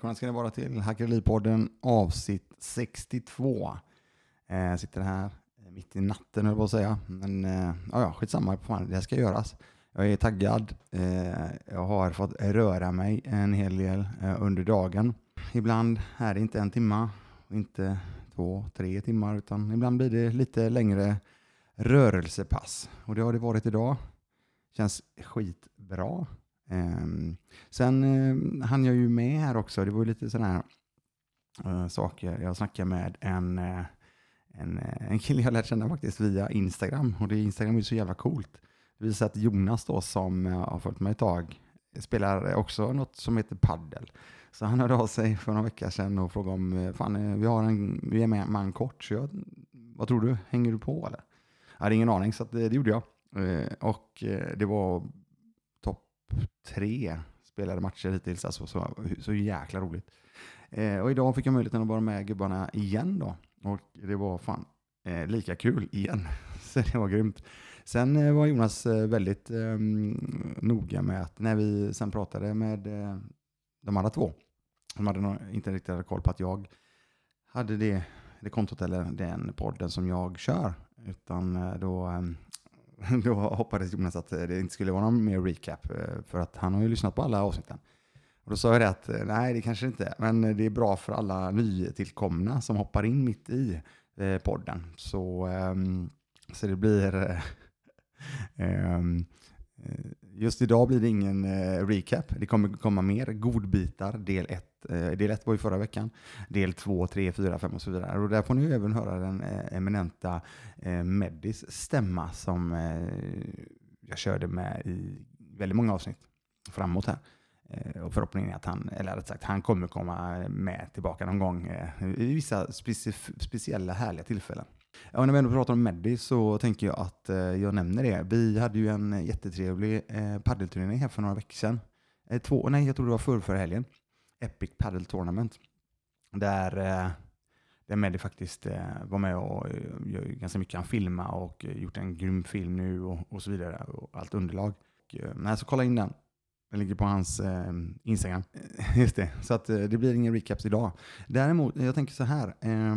välkomna ska ni vara till Hackeripodden avsnitt 62. Eh, sitter här eh, mitt i natten höll jag på att säga. Men eh, ja, skitsamma, fan, det här ska göras. Jag är taggad. Eh, jag har fått röra mig en hel del eh, under dagen. Ibland är det inte en timma, inte två, tre timmar, utan ibland blir det lite längre rörelsepass. Och det har det varit idag. Känns skitbra. Ehm, sen eh, hann jag ju med här också, det var lite sådana här eh, saker. Jag snackade med en, eh, en, eh, en kille jag lärt känna faktiskt via Instagram. Och det Instagram är ju så jävla coolt. Det visar att Jonas då, som har följt mig ett tag, spelar också något som heter paddel. Så han hörde av sig för några veckor sedan och frågade om, fan vi, har en, vi är med man kort, så jag, vad tror du, hänger du på eller? Jag hade ingen aning, så det, det gjorde jag. Och det var tre spelade matcher hittills. Alltså, så, så jäkla roligt. Eh, och idag fick jag möjligheten att vara med gubbarna igen då. Och det var fan eh, lika kul igen. så det var grymt. Sen eh, var Jonas eh, väldigt ehm, noga med att när vi sen pratade med eh, de andra två, de hade nog inte riktigt koll på att jag hade det, det kontot eller den podden som jag kör. Utan eh, då ehm, då hoppades Jonas att det inte skulle vara någon mer recap, eh, för att han har ju lyssnat på alla avsnitten. Och då sa jag det att eh, nej, det kanske inte är, men det är bra för alla nytillkomna som hoppar in mitt i eh, podden. Så, ehm, så det blir... Ehm, just idag blir det ingen recap. Det kommer komma mer godbitar, del 1 del 1 var ju förra veckan, del 2, 3, 4, 5 och så vidare. Och där får ni även höra den eh, eminenta eh, Meddis Medis stämma som eh, jag körde med i väldigt många avsnitt framåt här. Och förhoppningen är att han, eller rätt sagt, han kommer komma med tillbaka någon gång i vissa speciella härliga tillfällen. Ja, när vi ändå pratar om Meddy så tänker jag att jag nämner det. Vi hade ju en jättetrevlig paddelturnering här för några veckor sedan. Två, nej, jag tror det var förr, förra helgen. Epic Paddle Tournament. Där, eh, där Meddy faktiskt eh, var med och eh, gör ganska mycket. Han filmar och gjort en grym film nu och, och så vidare. Och allt underlag. Och, nej, så kolla in den. Den ligger på hans eh, Instagram. Just det, så att det blir ingen recaps idag. Däremot, jag tänker så här. Eh,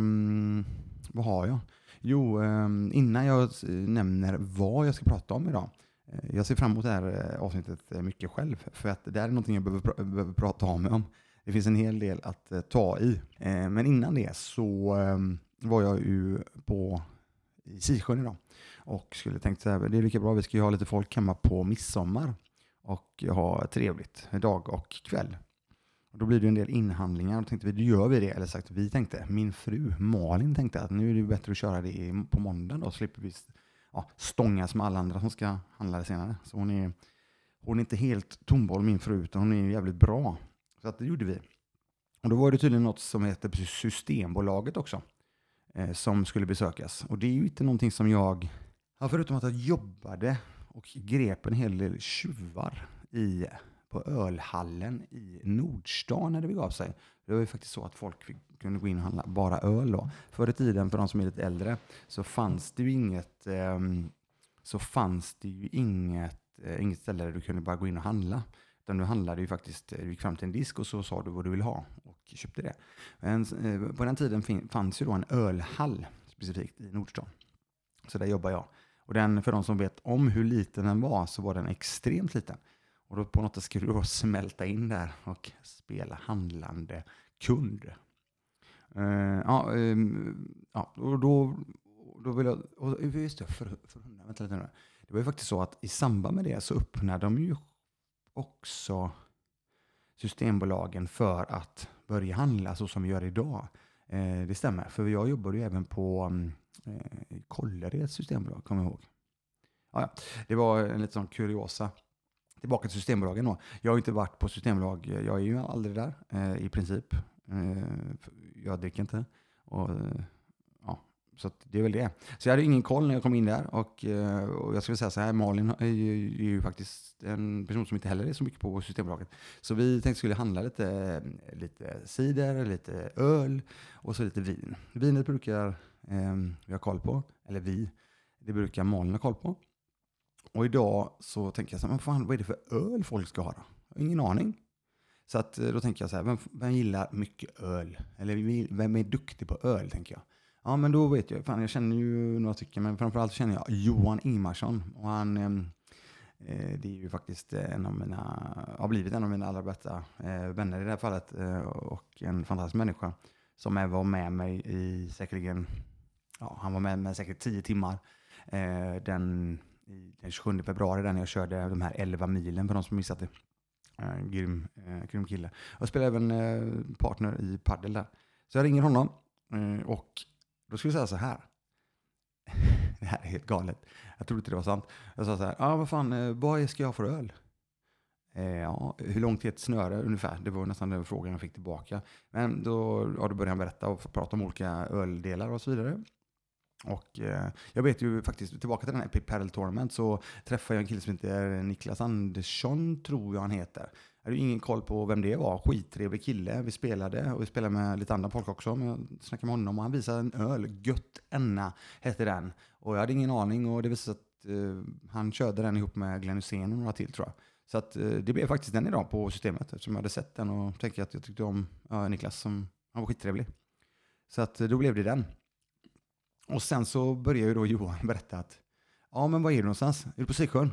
vad har jag? Jo, eh, innan jag nämner vad jag ska prata om idag. Jag ser fram emot det här avsnittet mycket själv. För att det här är någonting jag behöver, pr behöver prata om det finns en hel del att eh, ta i. Eh, men innan det så eh, var jag ju på i Sisjön idag och skulle tänkt så här, det är lika bra, vi ska ju ha lite folk hemma på midsommar och ha trevligt dag och kväll. Och då blir det en del inhandlingar och tänkte vi, då gör vi det. Eller sagt, vi tänkte, min fru Malin tänkte att nu är det bättre att köra det på måndag då, så slipper vi ja, stångas med alla andra som ska handla det senare. Så hon är, hon är inte helt tomboll min fru, utan hon är jävligt bra så att det gjorde vi. Och då var det tydligen något som heter Systembolaget också, eh, som skulle besökas. Och det är ju inte någonting som jag, ja, förutom att jag jobbade och grep en hel del tjuvar i, på ölhallen i Nordstan när det begav sig. Det var ju faktiskt så att folk fick, kunde gå in och handla bara öl då. Förr i tiden, för de som är lite äldre, så fanns det ju inget, eh, så fanns det ju inget, eh, inget ställe där du kunde bara gå in och handla. Utan du handlade ju faktiskt, eh, du gick fram till en disk och så sa du vad du vill ha och köpte det. Men, eh, på den tiden fanns ju då en ölhall specifikt i Nordstan. Så där jobbar jag. Och den, för de som vet om hur liten den var, så var den extremt liten. Och då på något sätt skulle du då smälta in där och spela handlande kund. Uh, ja, um, ja, och då, då vill jag... Och just det, för, för, vänta lite nu. Det var ju faktiskt så att i samband med det så öppnade de ju också Systembolagen för att börja handla så som vi gör idag. Eh, det stämmer, för jag jobbade ju även på mm, eh, Kållereds systembolag, kommer jag ihåg. Ah, ja. Det var en lite sån kuriosa. Tillbaka till Systembolagen då. Jag har inte varit på Systembolag, jag är ju aldrig där eh, i princip. Eh, jag dricker inte. Och, eh, så det är väl det. Så jag hade ingen koll när jag kom in där. Och, eh, och jag skulle säga så här, Malin är ju, är ju, faktiskt en person som inte heller är så mycket på Systembolaget. Så vi tänkte skulle handla lite, lite cider, lite öl och så lite vin. Vinet brukar eh, vi ha koll på, eller vi, det brukar Malin ha koll på. Och idag så tänker jag så här, fan, vad är det för öl folk ska ha då? Jag har ingen aning. Så att, eh, då tänker jag så här, vem, vem gillar mycket öl? Eller vem är duktig på öl, tänker jag. Ja, men då vet jag. Fan, jag känner ju några stycken, men framförallt känner jag Johan Ingmarsson. Och han, ehm, eh, det är ju faktiskt eh, en av mina, har blivit en av mina allra bästa eh, vänner i det här fallet. Eh, och en fantastisk människa som är var med mig i säkerligen, ja, han var med mig säkert tio timmar. Eh, den, den 27 februari där när jag körde de här 11 milen för de som missat det. Eh, grym, eh, grym kille. Jag spelar även eh, partner i paddel där. Så jag ringer honom eh, och då skulle jag säga så här. det här är helt galet. Jag trodde inte det var sant. Jag sa så här, ah, vad fan, eh, vad ska jag ha för öl? Eh, ja, hur långt är ett snöre ungefär? Det var nästan den frågan jag fick tillbaka. Men då, ja, då började han berätta och prata om olika öldelar och så vidare. Och eh, jag vet ju faktiskt, tillbaka till den här Epic Paddle Tournament så träffade jag en kille som heter Niklas Andersson, tror jag han heter. Jag hade ingen koll på vem det var. Skittrevlig kille. Vi spelade och vi spelade med lite andra folk också. Men jag snackade med honom och han visade en öl. Gött Enna hette den. Och jag hade ingen aning och det visade sig att uh, han körde den ihop med Glenn Hysén och några till tror jag. Så att, uh, det blev faktiskt den idag på systemet eftersom jag hade sett den och tänkte att jag tyckte om uh, Niklas. Som, han var skittrevlig. Så att eh, då blev det den. Och sen så började ju då Johan berätta att ja men var är du någonstans? Är du på Siksjön?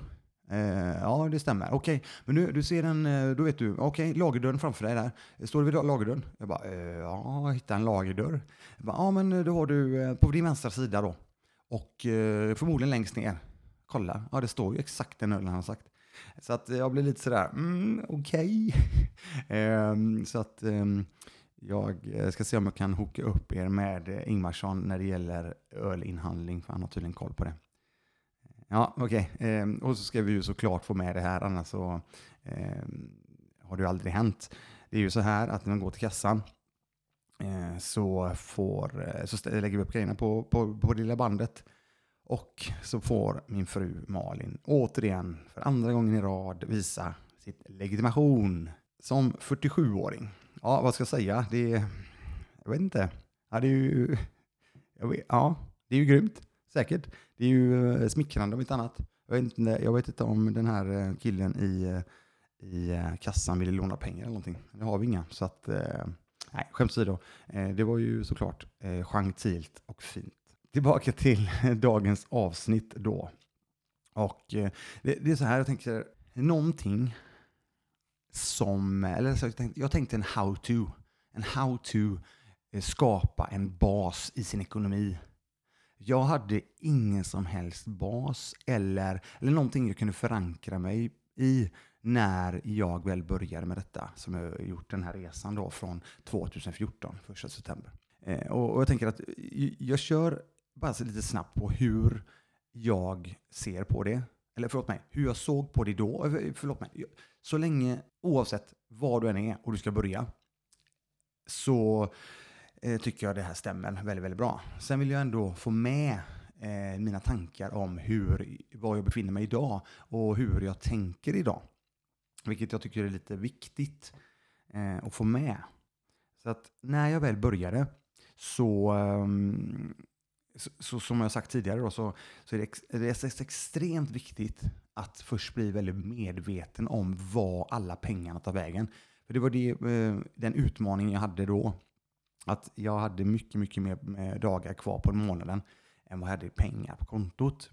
Eh, ja, det stämmer. Okej, okay. men du, du ser en, eh, då vet du, okej, okay, lagerdörren framför dig där. Står du vid lagerdörren? Jag bara, eh, ja, jag hittade en lagerdörr. Jag bara, ja, men eh, då har du eh, på din vänstra sida då. Och eh, förmodligen längst ner. Kolla, ja det står ju exakt den ölen han har sagt. Så att jag blir lite sådär, mm, okej. Okay. eh, så att ehm, jag ska se om jag kan hooka upp er med Ingmarsson när det gäller ölinhandling, för han har tydligen koll på det. Ja, okej. Okay. Eh, och så ska vi ju såklart få med det här, annars så eh, har det ju aldrig hänt. Det är ju så här att när man går till kassan eh, så, får, eh, så lägger vi upp grejerna på, på, på det lilla bandet. Och så får min fru Malin återigen för andra gången i rad visa sitt legitimation som 47-åring. Ja, vad ska jag säga? Det är, jag vet inte. Ja, det är ju, vet, ja, det är ju grymt. Säkert. Det är ju eh, smickrande om inte annat. Jag vet inte, jag vet inte om den här eh, killen i, eh, i kassan ville låna pengar eller någonting. Det har vi inga. Så att, nej, skämt åsido. Det var ju såklart gentilt och fint. Tillbaka till dagens avsnitt då. Och det, det är så här, jag tänker, någonting som, eller så jag, tänkte, jag tänkte en how to. En how to skapa en bas i sin ekonomi jag hade ingen som helst bas eller, eller någonting jag kunde förankra mig i när jag väl började med detta, som jag har gjort den här resan då från 2014, 1 september. Eh, och, och, jag tänker att jag kör bara lite snabbt på hur jag ser på det. Eller förlåt mig, hur jag såg på det då. Eh, förlåt mig. Så länge, oavsett var du än är och du ska börja, så Eh, tycker jag det här stämmer väldigt, väldigt bra. Sen vill jag ändå få med eh, mina tankar om hur, var jag befinner mig idag och hur jag tänker idag. Vilket jag tycker är lite viktigt eh, att få med. Så att när jag väl började så, ehm, så, så, som jag sagt tidigare då, så, så är det, ex, det är extremt viktigt att först bli väldigt medveten om var alla pengarna tar vägen. För det var det, eh, den utmaning jag hade då att jag hade mycket, mycket mer eh, dagar kvar på månaden än vad jag hade pengar på kontot.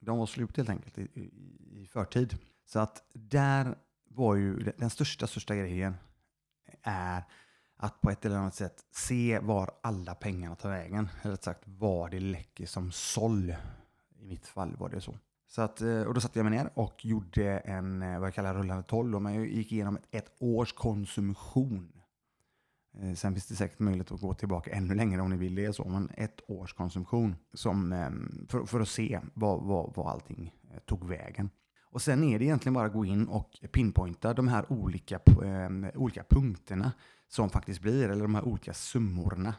De var slut helt enkelt i, i, i förtid. Så att där var ju den största, största grejen är att på ett eller annat sätt se var alla pengarna tar vägen. Eller sagt var det läcker som såll. I mitt fall var det så. så att, eh, och då satte jag mig ner och gjorde en, eh, vad jag kallar rullande 12. Jag gick igenom ett, års konsumtion Eh, sen finns det säkert möjlighet att gå tillbaka ännu längre om ni vill det. Så, men ett års konsumtion som, ehm, för, för att se vad, vad, vad allting eh, tog vägen. Och sen är det egentligen bara att gå in och pinpointa de här olika, eh, olika punkterna som faktiskt blir, eller de här olika summorna.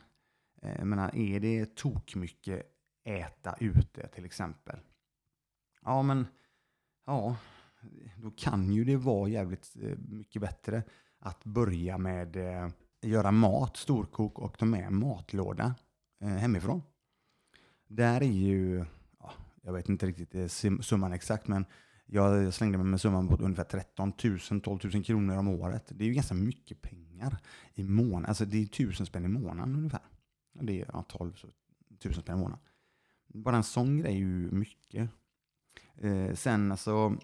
Eh, jag menar, är det tok mycket äta ute till exempel? Ja, men ja, då kan ju det vara jävligt eh, mycket bättre att börja med eh, göra mat, storkok och ta med matlåda eh, hemifrån. Där är ju, ja, jag vet inte riktigt eh, summan exakt, men Jag slängde mig med summan på ungefär 13 000, 12 000 kronor om året. Det är ju ganska mycket pengar i månaden. Alltså det är tusen spänn i månaden ungefär. Det är ja, 12 000 spänn i månaden. Bara en sån grej är ju mycket. Eh, sen alltså,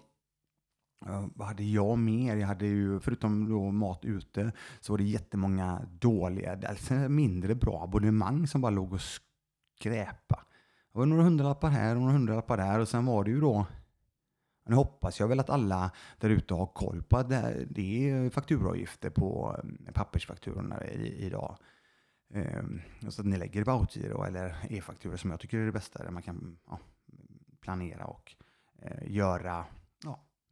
vad hade jag mer? Jag hade ju, förutom då mat ute, så var det jättemånga dåliga, alltså mindre bra abonnemang som bara låg och skräpa. Det var några hundralappar här och några hundralappar där och sen var det ju då nu hoppas jag väl att alla där ute har koll på att det är fakturaavgifter på eh, pappersfakturorna idag. Ehm, så att ni lägger på autogiro eller e-fakturor som jag tycker är det bästa, där man kan ja, planera och eh, göra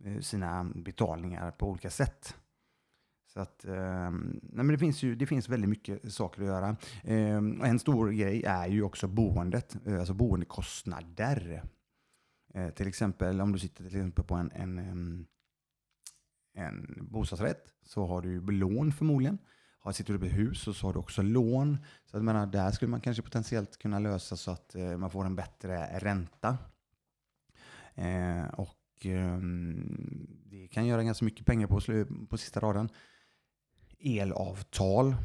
Eh, sina betalningar på olika sätt. Så att, eh, nej men det, finns ju, det finns väldigt mycket saker att göra. Eh, en stor grej är ju också boendet, eh, alltså boendekostnader. Eh, till exempel om du sitter till exempel på en, en, eh, en bostadsrätt så har du lån förmodligen. Har, sitter du på hus hus så har du också lån. Så att, menar, där skulle man kanske potentiellt kunna lösa så att man får en bättre ränta. Och Ehm, det kan göra ganska mycket pengar på, på sista raden. Elavtal.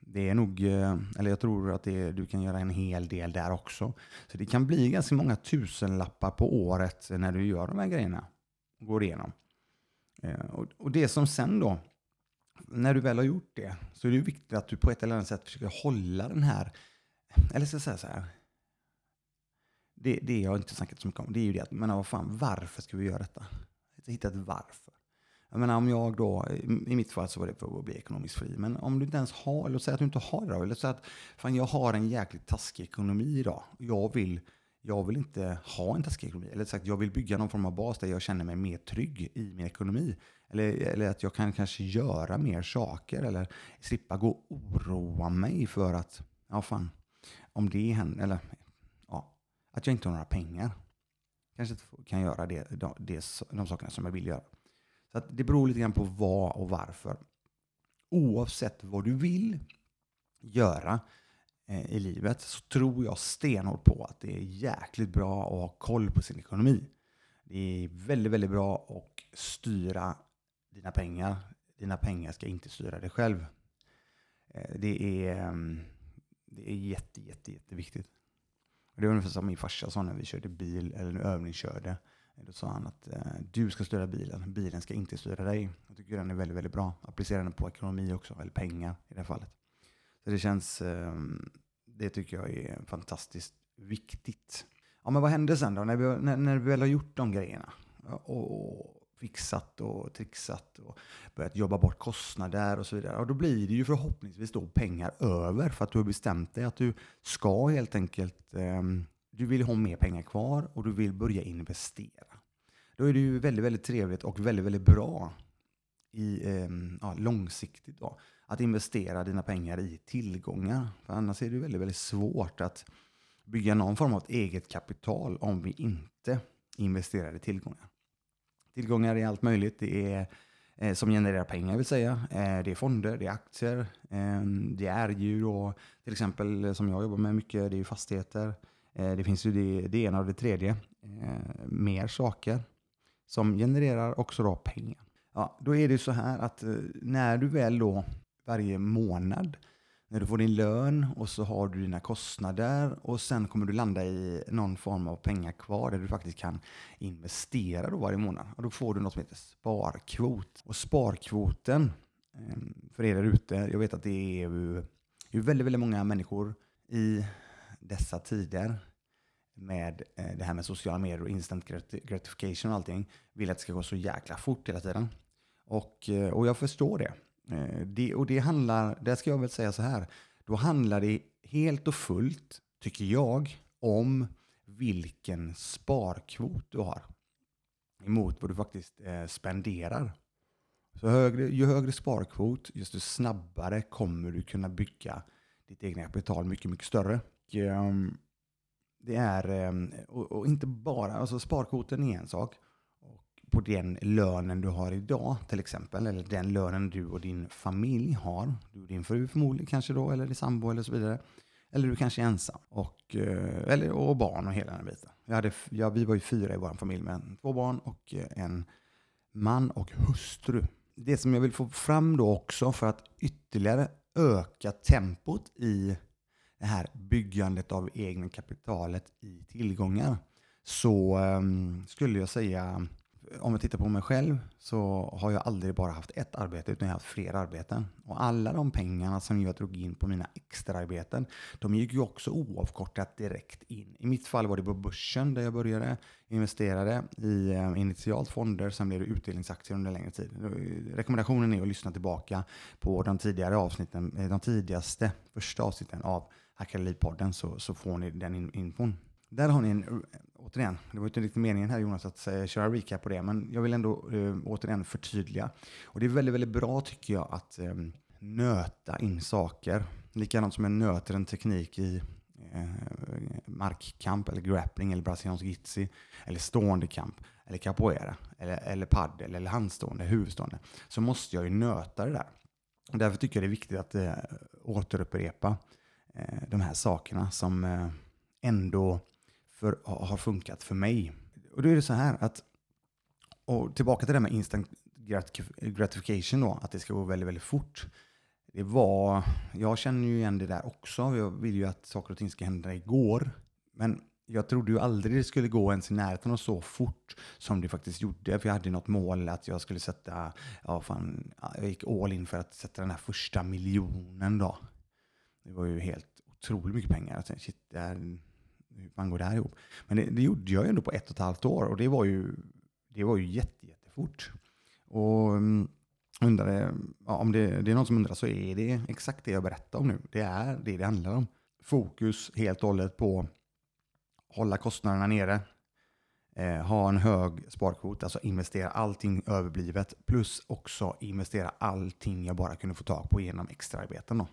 Det är nog, eh, eller jag tror att det, du kan göra en hel del där också. Så det kan bli ganska många tusenlappar på året när du gör de här grejerna. Går igenom. Eh, och det som sen då när du väl har gjort det så är det viktigt att du på ett eller annat sätt försöker hålla den här, eller ska jag säga så här, det, det jag inte snackat så mycket om, det är ju det att, men vad fan, varför ska vi göra detta? Hitta ett varför. Jag menar om jag då, i mitt fall så var det för att bli ekonomiskt fri, men om du inte ens har, eller säg att du inte har det då, eller säg att fan jag har en jäkligt taskig ekonomi idag, jag vill jag vill inte ha en taskig ekonomi. Eller sagt, jag vill bygga någon form av bas där jag känner mig mer trygg i min ekonomi. Eller, eller att jag kan kanske göra mer saker eller slippa gå och oroa mig för att, ja fan, om det händer, eller att jag inte har några pengar. Kanske inte kan göra det, de, de, de sakerna som jag vill göra. Så att det beror lite grann på vad och varför. Oavsett vad du vill göra Eh, i livet så tror jag stenhårt på att det är jäkligt bra att ha koll på sin ekonomi. Det är väldigt, väldigt bra att styra dina pengar. Dina pengar ska inte styra dig själv. Eh, det är, mm, det är jätte, jätte, jätteviktigt. Det var ungefär som min farsa sa när vi körde bil, eller övningskörde. Då sa han att eh, du ska styra bilen, bilen ska inte styra dig. Jag tycker den är väldigt, väldigt bra. Applicera den på ekonomi också, eller pengar i det här fallet. Så det känns, eh, det tycker jag är fantastiskt viktigt. Ja, men vad hände sen då, när vi, när, när vi väl har gjort de grejerna? Och fixat och trixat och börjat jobba bort kostnader och så vidare. Och då blir det ju förhoppningsvis då pengar över för att du har bestämt dig att du ska helt enkelt, eh, du vill ha mer pengar kvar och du vill börja investera. Då är det ju väldigt, väldigt trevligt och väldigt, väldigt bra i, eh, ja, långsiktigt då, att investera dina pengar i tillgångar. För annars är det väldigt, väldigt svårt att bygga någon form av eget kapital om vi inte investerar i tillgångar. Tillgångar i allt möjligt. Det är eh, som genererar pengar vill säga. Eh, det är fonder, det är aktier, ehm, det är ju då till exempel eh, som jag jobbar med mycket, det är fastigheter. Eh, det finns ju det, det ena och det tredje. Eh, mer saker som genererar också då pengar. Ja, då är det så här att när du väl då varje månad, när du får din lön och så har du dina kostnader och sen kommer du landa i någon form av pengar kvar där du faktiskt kan investera då varje månad. Och då får du något som heter sparkvot. Och sparkvoten, eh, för er där ute, jag vet att det är ju väldigt, väldigt många människor i dessa tider med eh, det här med sociala medier och instant gratification och allting vill att det ska gå så jäkla fort hela tiden. Och, eh, och jag förstår det. Eh, det. Och det handlar, där ska jag väl säga så här, då handlar det helt och fullt, tycker jag, om vilken sparkvot du har emot vad du faktiskt eh, spenderar. Så högre, ju högre sparkvot, desto snabbare kommer du kunna bygga ditt egna kapital mycket, mycket större. Och, um, det är, um, och, och, inte bara, alltså sparkvoten är en sak, på den lönen du har idag till exempel, eller den lönen du och din familj har. Du och din fru förmodligen kanske då, eller din sambo eller så vidare. Eller du kanske är ensam. Och, eh, eller, och barn och hela den biten. Jag hade, ja, vi var ju fyra i vår familj med två barn och eh, en man och hustru. Det som jag vill få fram då också för att ytterligare öka tempot i det här byggandet av egna kapitalet i tillgångar så um, skulle jag säga om jag tittar på mig själv så har jag aldrig bara haft ett arbete utan jag har haft flera arbeten. Och alla de pengarna som jag drog in på mina extraarbeten, de gick ju också oavkortat direkt in. I mitt fall var det på börsen där jag började, investerade i eh, initialt fonder, sen blev det utdelningsaktier under längre tid. Eh, rekommendationen är att lyssna tillbaka på de tidigare avsnitten, eh, de tidigaste första avsnitten av Hackade Liv-podden så, så får ni den infon. Där har ni en, återigen, det var inte riktigt meningen här Jonas att eh, köra recap på det, men jag vill ändå eh, återigen förtydliga. Och det är väldigt, väldigt bra tycker jag att eh, nöta in saker. Likadant som jag nöter en teknik i eh, markkamp eller grappling eller brasiliansk jitsi eller stående kamp eller capoeira eller, eller paddel eller handstående, huvudstående. Så måste jag ju nöta det där. Och därför tycker jag det är viktigt att eh, återupprepa eh, de här sakerna som eh, ändå för, har funkat för mig. Och då är det så här att, och tillbaka till det med instant gratification då, att det ska gå väldigt, väldigt fort. Det var, jag känner ju igen det där också. Jag vill ju att saker och ting ska hända igår. Men jag trodde ju aldrig det skulle gå ens i närheten och så fort som det faktiskt gjorde. För jag hade något mål att jag skulle sätta, ja fan, jag gick all in för att sätta den här första miljonen då. Det var ju helt otroligt mycket pengar. Jag tänkte, shit, det här, hur fan går det här ihop? Men det, det, gjorde jag ju ändå på ett och ett halvt år och det var ju, det var ju jätte, jättefort. Och mm, undrade, ja, om det, det, är någon som undrar så är det exakt det jag berättar om nu. Det är det det handlar om. Fokus helt och hållet på hålla kostnaderna nere, eh, ha en hög sparkvot, alltså investera allting överblivet, plus också investera allting jag bara kunde få tag på genom extraarbeten. Då.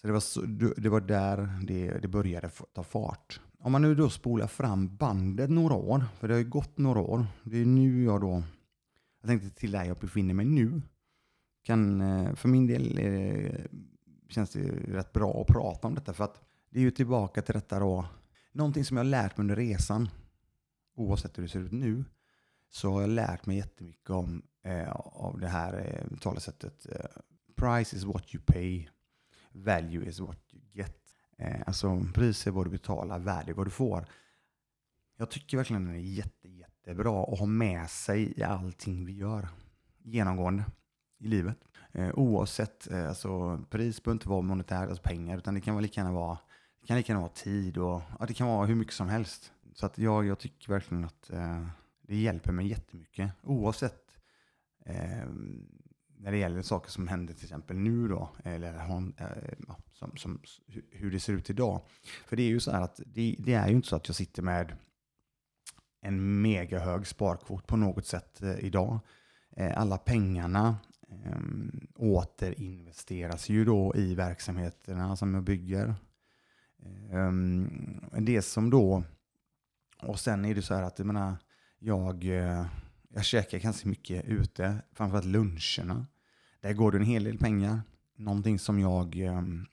Så det var, så, det var där det, det började ta fart. Om man nu då spolar fram bandet några år, för det har ju gått några år. Det är nu jag då, jag tänkte till där jag befinner mig nu. Kan, eh, för min del det, känns det rätt bra att prata om detta för att det är ju tillbaka till detta då. Någonting som jag har lärt mig under resan, oavsett hur det ser ut nu, så har jag lärt mig jättemycket om eh, av det här eh, talesättet. Eh, Price is what you pay, value is what you get. Eh, alltså pris är vad du betalar, värde är vad du får. Jag tycker verkligen den är jätte, jättebra att ha med sig i allting vi gör genomgående i livet. Eh, oavsett, eh, alltså pris behöver inte vara monetärt, alltså pengar, utan det kan lika gärna vara, det kan lika gärna vara tid och ja, det kan vara hur mycket som helst. Så att jag, jag tycker verkligen att eh, det hjälper mig jättemycket oavsett eh, när det gäller saker som händer till exempel nu då, eller eh, som, som, hur det ser ut idag. För det är ju så här att det, det är ju inte så att jag sitter med en mega hög sparkvot på något sätt eh, idag. Eh, alla pengarna eh, återinvesteras ju då i verksamheterna som jag bygger. Eh, det som då, och sen är det så här att jag menar, jag eh, jag käkar ganska mycket ute, framförallt luncherna. Där går det en hel del pengar. Någonting som jag, um,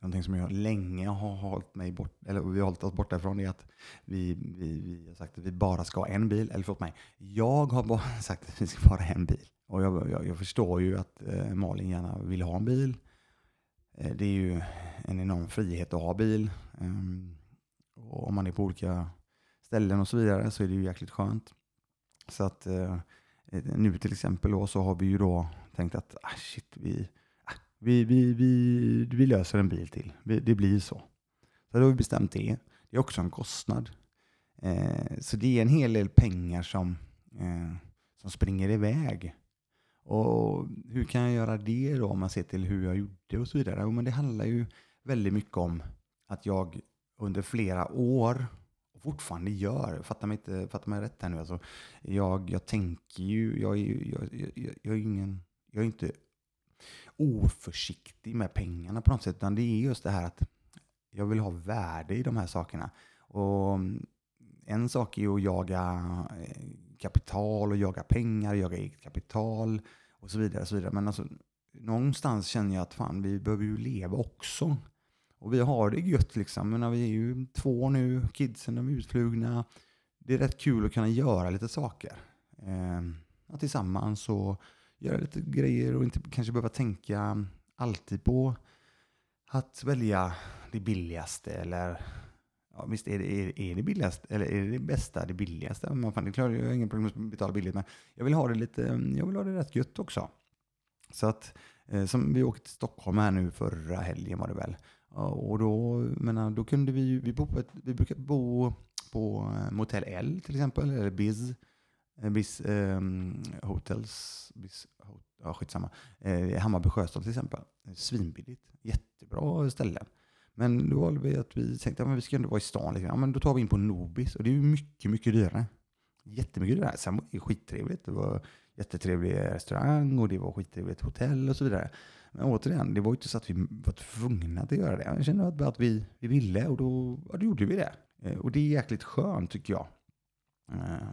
någonting som jag länge har hållit mig bort, eller vi har hållit oss borta ifrån är att vi, vi, vi har sagt att vi bara ska ha en bil. Eller förlåt mig, jag har bara sagt att vi ska bara ha en bil. Och jag, jag, jag förstår ju att eh, Malin gärna vill ha en bil. Eh, det är ju en enorm frihet att ha bil. Um, och om man är på olika ställen och så vidare så är det ju jäkligt skönt. Så att eh, eh, nu till exempel då, så har vi ju då tänkt att ah, shit, vi, ah, vi, vi, vi, vi löser en bil till. Vi, det blir så. Så då har vi bestämt det. Det är också en kostnad. Eh, så det är en hel del pengar som, eh, som springer iväg. Och hur kan jag göra det då om man ser till hur jag gjorde och så vidare? Jo, men det handlar ju väldigt mycket om att jag under flera år och fortfarande gör. Fattar mig, inte, fattar mig rätt här nu. Alltså, jag, jag tänker ju, jag, jag, jag, jag, är ingen, jag är inte oförsiktig med pengarna på något sätt. Utan det är just det här att jag vill ha värde i de här sakerna. Och mm, en sak är ju att jaga eh, kapital och jaga pengar, jaga eget kapital och så vidare. Och så vidare. Men alltså, någonstans känner jag att fan, vi behöver ju leva också. Och vi har det gött liksom. Men vi är ju två nu, kidsen de är utflugna. Det är rätt kul att kunna göra lite saker. Eh, tillsammans och göra lite grejer och inte kanske behöva tänka alltid på att välja det billigaste eller Ja, visst är det, är, är det billigast, eller är det det bästa det billigaste? Men fan, det klarar jag har inga problem att betala billigt, men jag vill ha det lite, jag vill ha det rätt gött också. Så att, eh, som vi åkte till Stockholm här nu förra helgen var det väl. Och då, menar, eh, då kunde vi, vi, bo på ett, vi brukar bo på eh, Motel Motell L till exempel, eller Biz. Eh, Biz um, Hotels, Biz, ja skitsamma. Eh, Hammarby Sjöstad till exempel. Svinbilligt, jättebra ställe. Men då valde vi att vi tänkte att vi ska ändå vara i stan. Liksom. Ja, men då tar vi in på Nobis och det är ju mycket, mycket dyrare. Jättemycket dyrare. Sen var det skittrevligt. Det var jättetrevlig restaurang och det var skittrevligt hotell och så vidare. Men återigen, det var ju inte så att vi var tvungna att göra det. Jag kände att, att vi, vi ville och då, ja, då gjorde vi det. Eh, och det är jäkligt skönt tycker jag. Eh,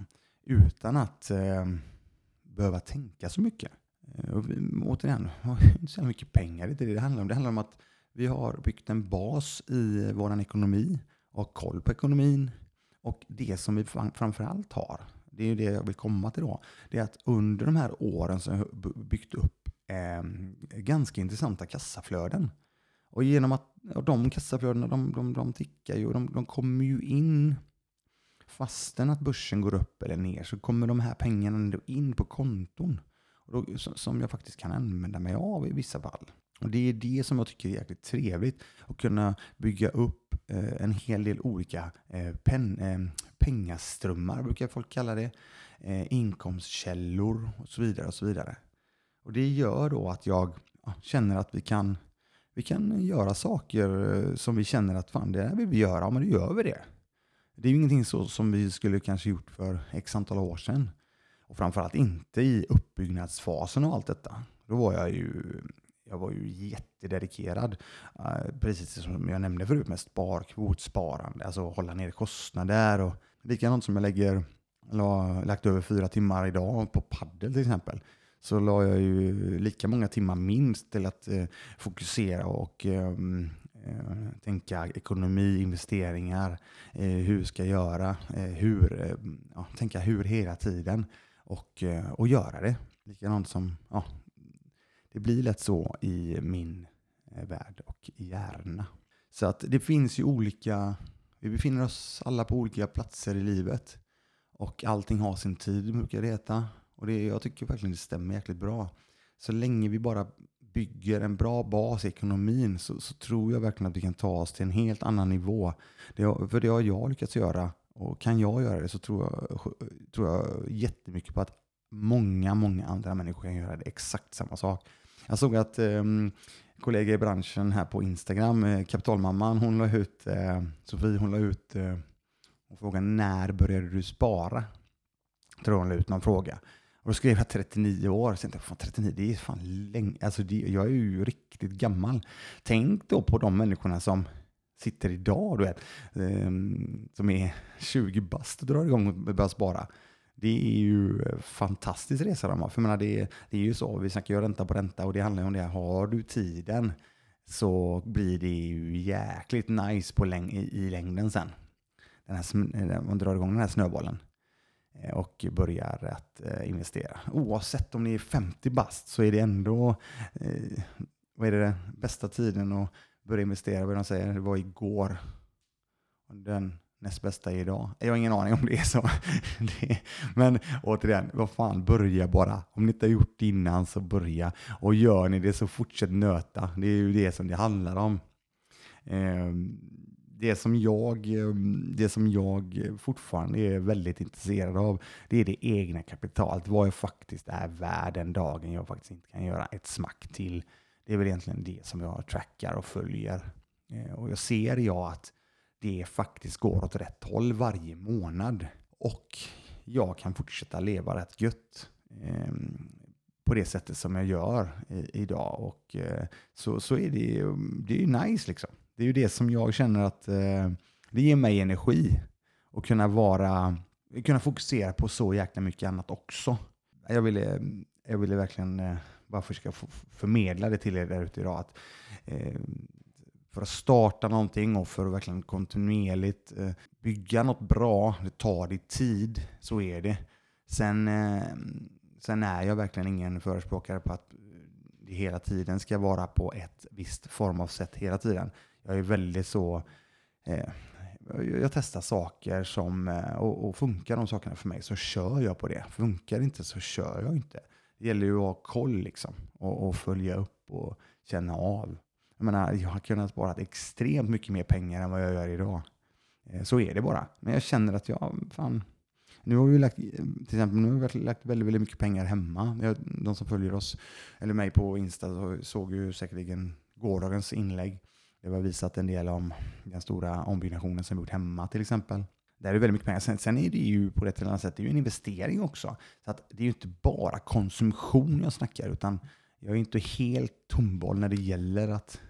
utan att eh, behöva tänka så mycket. Uh, och vi, återigen, inte så mycket pengar. Det är det det handlar om. Det handlar om att vi har byggt en bas i vår ekonomi och koll på ekonomin. Och det som vi framförallt har, det är det jag vill komma till då, det är att under de här åren som har vi byggt upp eh, ganska intressanta kassaflöden. Och genom att och de kassaflödena, de, de, de tickar ju, de, de kommer ju in fastän att börsen går upp eller ner så kommer de här pengarna ändå in på konton. Och då, som jag faktiskt kan använda mig av i vissa fall. Och Det är det som jag tycker är jäkligt trevligt. Att kunna bygga upp eh, en hel del olika eh, pen, eh, pengaströmmar, brukar folk kalla det. Eh, inkomstkällor och så vidare. och så vidare. Och Det gör då att jag känner att vi kan, vi kan göra saker eh, som vi känner att fan, det här vill vi göra, men då gör vi det. Det är ju ingenting så som vi skulle kanske gjort för x antal år sedan. Och framförallt inte i uppbyggnadsfasen och allt detta. Då var jag ju jag var ju jättededikerad. Eh, precis som jag nämnde förut med sparkvot, sparande, alltså hålla ner kostnader. Och likadant som jag lägger, la, lagt över fyra timmar idag på paddel till exempel. Så la jag ju lika många timmar minst till att eh, fokusera och ehm, eh, tänka ekonomi, investeringar, eh, hur ska jag göra, eh, hur, ehm, ja, tänka hur hela tiden och, eh, och göra det. Likadant som ja, det blir lätt så i min eh, värld och hjärna. Så att det finns ju olika, vi befinner oss alla på olika platser i livet. Och allting har sin tid, brukar det heta. Och det, jag tycker verkligen det stämmer jäkligt bra. Så länge vi bara bygger en bra bas i ekonomin så, så, tror jag verkligen att vi kan ta oss till en helt annan nivå. Det, för det har jag lyckats göra. Och kan jag göra det så tror jag, tror jag jättemycket på att många, många andra människor kan göra det exakt samma sak. Jag såg att eh, kollega i branschen här på Instagram, eh, kapitalmamman, hon la ut, eh, Sofie, hon la ut eh, och frågade när började du spara? Tror hon la ut någon fråga. Och då skrev jag 39 år. Så jag tänkte, fan, 39, det är fan länge. Alltså det, jag är ju riktigt gammal. Tänk då på de människorna som sitter idag, du vet, ehm, som är 20 bast och drar igång och börjar spara. Det är ju fantastisk resa de har. För menar, det, det är ju så, vi snackar ju ränta på ränta och det handlar ju om det. Har du tiden så blir det ju jäkligt nice på läng i, i längden sen. Den här, man drar igång den här snöbollen Eh, och börjar att eh, investera. Oavsett om ni är 50 bast så är det ändå eh, vad är det, bästa tiden att börja investera. Vad de säger, det var igår. Den näst bästa är idag. Jag har ingen aning om det är så. det, men återigen, vad fan, börja bara. Om ni inte har gjort det innan så börja. Och gör ni det så fortsätt nöta. Det är ju det som det handlar om. Ehm, det som jag, ehm, det som jag fortfarande är väldigt intresserad av, det är det egna kapitalet. Vad jag faktiskt är värd den dagen jag faktiskt inte kan göra ett smack till. Det är väl egentligen det som jag trackar och följer. Eh, och jag ser jag att det faktiskt går åt rätt håll varje månad. Och jag kan fortsätta leva rätt gött eh, på det sättet som jag gör i, idag. Och eh, så, så är det, det är ju nice liksom. Det är ju det som jag känner att eh, det ger mig energi och kunna vara, kunna fokusera på så jäkla mycket annat också. Jag ville, jag ville verkligen eh, bara försöka förmedla det till er där ute idag. Att, eh, för att starta någonting och för att verkligen kontinuerligt eh, bygga något bra, det tar det tid, så är det. Sen, eh, sen är jag verkligen ingen förespråkare på att det hela tiden ska vara på ett visst form av sätt hela tiden. Jag är väldigt så, eh, jag testar saker som, eh, och, och, funkar de sakerna för mig så kör jag på det. Funkar det inte så kör jag inte. Det gäller ju att ha koll liksom och, och följa upp och känna av. Jag menar, jag har kunnat spara extremt mycket mer pengar än vad jag gör idag. Eh, så är det bara. Men jag känner att jag, fan, nu har vi lagt, eh, till exempel, nu har vi lagt väldigt, väldigt mycket pengar hemma. De som följer oss, eller mig på Insta, såg ju säkerligen gårdagens inlägg. Det var visat en del om den stora ombyggnationen som vi gjort hemma till exempel. Där är det väldigt mycket pengar. Sen, sen är det ju på ett eller annat sätt det är ju en investering också. Så att det är ju inte bara konsumtion jag snackar, utan jag är inte helt tomboll när det gäller att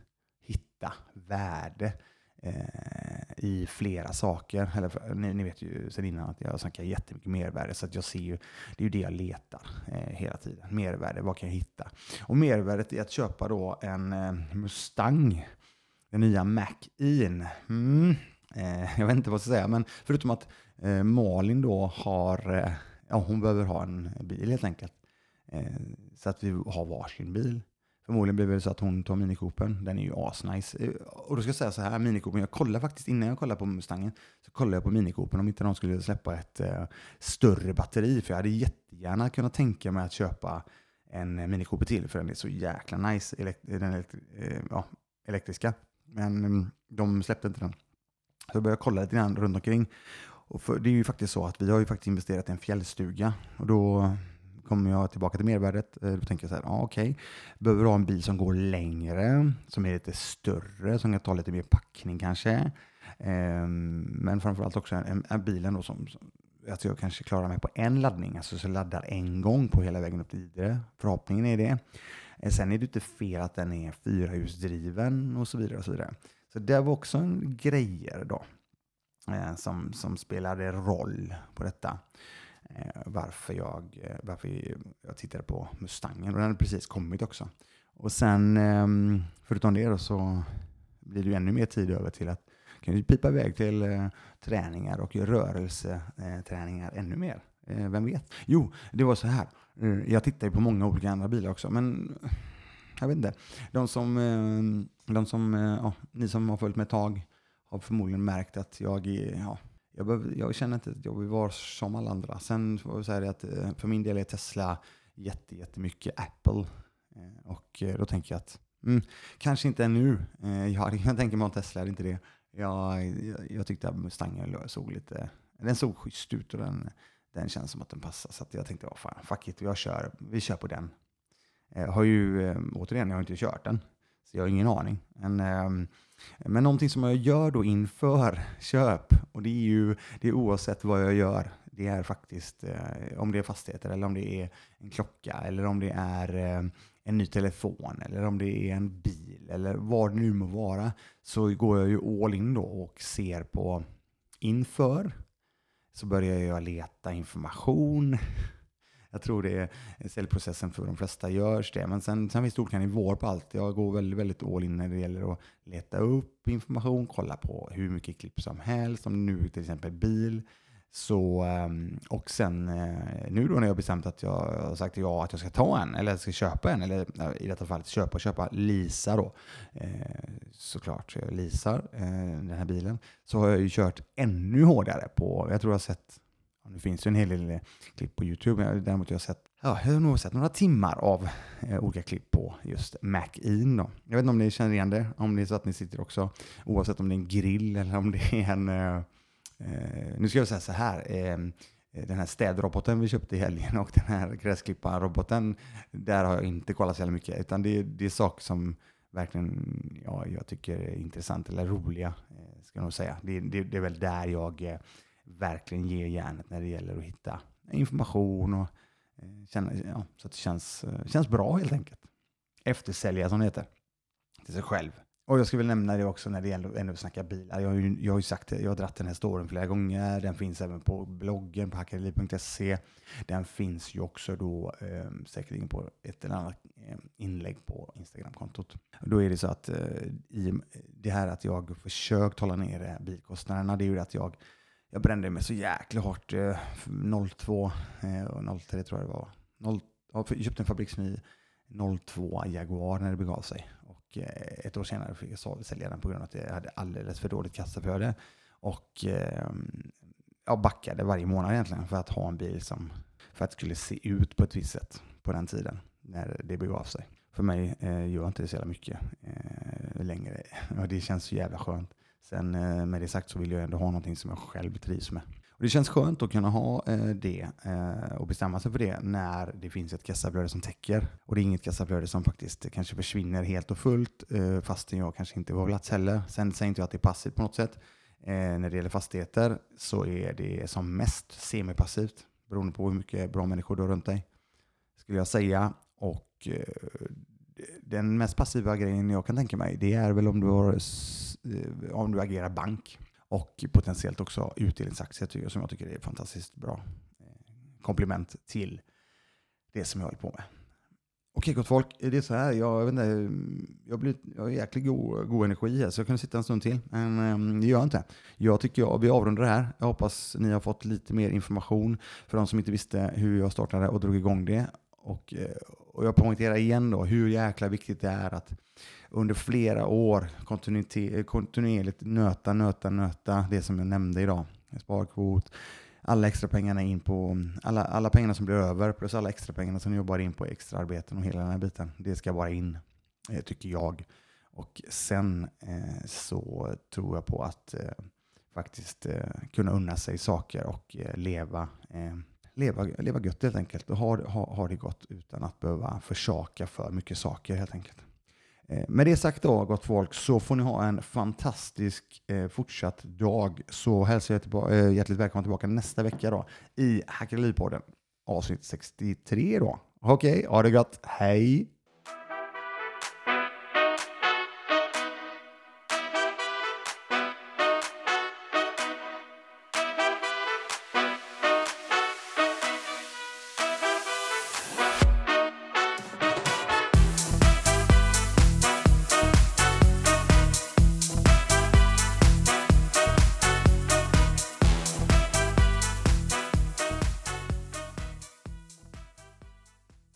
hitta värde eh, i flera saker. Eller, ni, ni, vet ju sedan innan att jag snackar jättemycket mervärde, så att jag ser ju, det är ju det jag letar eh, hela tiden. Mervärde, vad kan jag hitta? Och mervärdet är att köpa då en eh, Mustang, den nya Mac-in. Mm. Eh, jag vet inte vad jag ska säga, men förutom att eh, Malin då har, eh, ja hon behöver ha en bil helt enkelt. Eh, så att vi har varsin bil. Förmodligen blir det så att hon tar minikopen. Den är ju asnice. Eh, och då ska jag säga så här, minikopen, jag kollade faktiskt innan jag kollade på Mustangen, så kollade jag på minikopen om inte de skulle släppa ett eh, större batteri. För jag hade jättegärna kunnat tänka mig att köpa en Mini till, för den är så jäkla nice, elekt den elekt eh, ja, elektriska. Men mm, de släppte inte den. Så jag började kolla lite grann runt omkring. Och för, det är ju faktiskt så att vi har ju faktiskt investerat i en fjällstuga. Och då kommer jag tillbaka till mervärdet. Eh, då tänker jag så här, ah, okej, okay. behöver ha en bil som går längre, som är lite större, som kan ta lite mer packning kanske. Um, men framförallt också en, en bilen då som, som att jag kanske klarar mig på en laddning, alltså så laddar en gång på hela vägen upp till Idre. Förhoppningen är det. Eh, sen är det inte fel att den är fyrahjulsdriven och så vidare. och Så vidare. Så det var också en grejer då eh, som, som spelade roll på detta. Eh, varför, jag, varför jag tittade på Mustangen. Och den hade precis kommit också. Och sen, ehm, förutom det då, så blir det ju ännu mer tid över till att kan ju pipa iväg till träningar och rörelseträningar ännu mer. Eh, vem vet? Jo, det var så här. Eh, jag tittar ju på många olika andra bilar också, men eh, jag vet inte. De som, de som ja, ni som har följt med ett tag har förmodligen märkt att jag ja, jag, behöver, jag känner inte att jag vill vara som alla andra. Sen får jag säga att för min del är Tesla jätte, jättemycket Apple. Och då tänker jag att mm, kanske inte ännu. Jag, jag tänker mig om Tesla är inte det. Jag, jag, jag tyckte att Mustangen såg lite, den såg schysst ut och den, den känns som att den passar. Så jag tänkte, oh, fan, fuck it, jag kör, vi kör på den. Jag har ju, eh, återigen, jag har inte kört den. Så jag har ingen aning. Men, eh, men någonting som jag gör då inför köp, och det är ju det är oavsett vad jag gör, det är faktiskt eh, om det är fastigheter eller om det är en klocka eller om det är eh, en ny telefon eller om det är en bil eller vad det nu må vara, så går jag ju all in då och ser på inför. Så börjar jag leta information jag tror det är säljprocessen för de flesta görs det. Men sen, sen finns det olika nivåer på allt. Jag går väldigt, väldigt all in när det gäller att leta upp information, kolla på hur mycket klipp som helst, om nu till exempel bil. Så, ehm, och sen eh, nu då när jag bestämt att jag har sagt ja att jag ska ta en, eller ska köpa en, eller eh, i detta fallet köpa och köpa, lisa då. Eh, såklart, så jag leasar den här bilen. Så har jag ju kört ännu hårdare på, jag tror jag har sett nu finns ju en hel del klipp på YouTube, men däremot har jag sett, ja, jag har nog sett några timmar av eh, olika klipp på just Mac-in. Jag vet inte om ni känner igen det, om det är så att ni sitter också, oavsett om det är en grill eller om det är en, eh, nu ska jag säga så här, ehm, eh, den här städroboten vi köpte i helgen och den här gräsklipparroboten, där har jag inte kollat så jävla mycket, utan det, det är saker som verkligen ja, jag tycker är intressant eller roliga, eh, ska jag nog säga. Det, det, det är väl där jag eh, verkligen ger järnet när det gäller att hitta information och eh, känna, ja, så att det känns, eh, känns bra helt enkelt. Eftersälja som det heter. Till sig själv och jag ska väl nämna det också när det gäller ändå snacka bilar. Jag har ju, jag har ju sagt det, jag har dratt den här storyn flera gånger. Den finns även på bloggen på hackadeli.se. Den finns ju också då eh, säkerligen på ett eller annat eh, inlägg på Instagramkontot. Då är det så att eh, i det här att jag försökt hålla nere bilkostnaderna, det är ju att jag jag brände mig så jäkla hårt. Eh, 02 eh, och 03 tror jag det var. 0, jag köpte en fabriksny 02 Jaguar när det begav sig. Och eh, ett år senare fick jag sälja den på grund av att jag hade alldeles för dåligt kassaflöde. Och ehm, jag backade varje månad egentligen för att ha en bil som för att det skulle se ut på ett visst sätt på den tiden när det begav sig. För mig eh, gör inte det så jävla mycket eh, längre. och det känns så jävla skönt. Sen eh, med det sagt så vill jag ändå ha någonting som jag själv trivs med. Och det känns skönt att kunna ha eh, det eh, och bestämma sig för det när det finns ett kassaflöde som täcker. Och det är inget kassaflöde som faktiskt kanske försvinner helt och fullt eh, fastän jag kanske inte var plats heller. Sen säger inte jag att det är passivt på något sätt. Eh, när det gäller fastigheter så är det som mest semipassivt beroende på hur mycket bra människor du har runt dig. Skulle jag säga. Och eh, den mest passiva grejen jag kan tänka mig det är väl om du, har, om du agerar bank och potentiellt också utdelningsaktier som jag tycker är fantastiskt bra eh, komplement till det som jag håller på med. Okej gott folk, det är så här, jag, jag vet inte, eh, jag, blir, jag har jäkligt god, god energi här så jag kan sitta en stund till, men eh, det gör jag inte. Jag tycker jag, vi avrundar det här. Jag hoppas ni har fått lite mer information för de som inte visste hur jag startade och drog igång det. Och, och jag poängterar igen då hur jäkla viktigt det är att under flera år kontinuerligt nöta, nöta, nöta det som jag nämnde idag. Sparkvot, alla extra pengarna in på, alla, alla pengarna som blir över plus alla extra pengarna som jobbar in på extraarbeten och hela den här biten. Det ska bara in, eh, tycker jag. Och sen eh, så tror jag på att eh, faktiskt eh, kunna unna sig saker och eh, leva eh, leva, leva gött helt enkelt och ha, ha, ha det gott utan att behöva försaka för mycket saker helt enkelt. Eh, med det sagt då, gott folk, så får ni ha en fantastisk eh, fortsatt dag. Så hälsar jag tillba- eh, hjärtligt välkomna tillbaka nästa vecka då i Hackeripodden avsnitt 63 då. Okej, okay, ha det gott. Hej!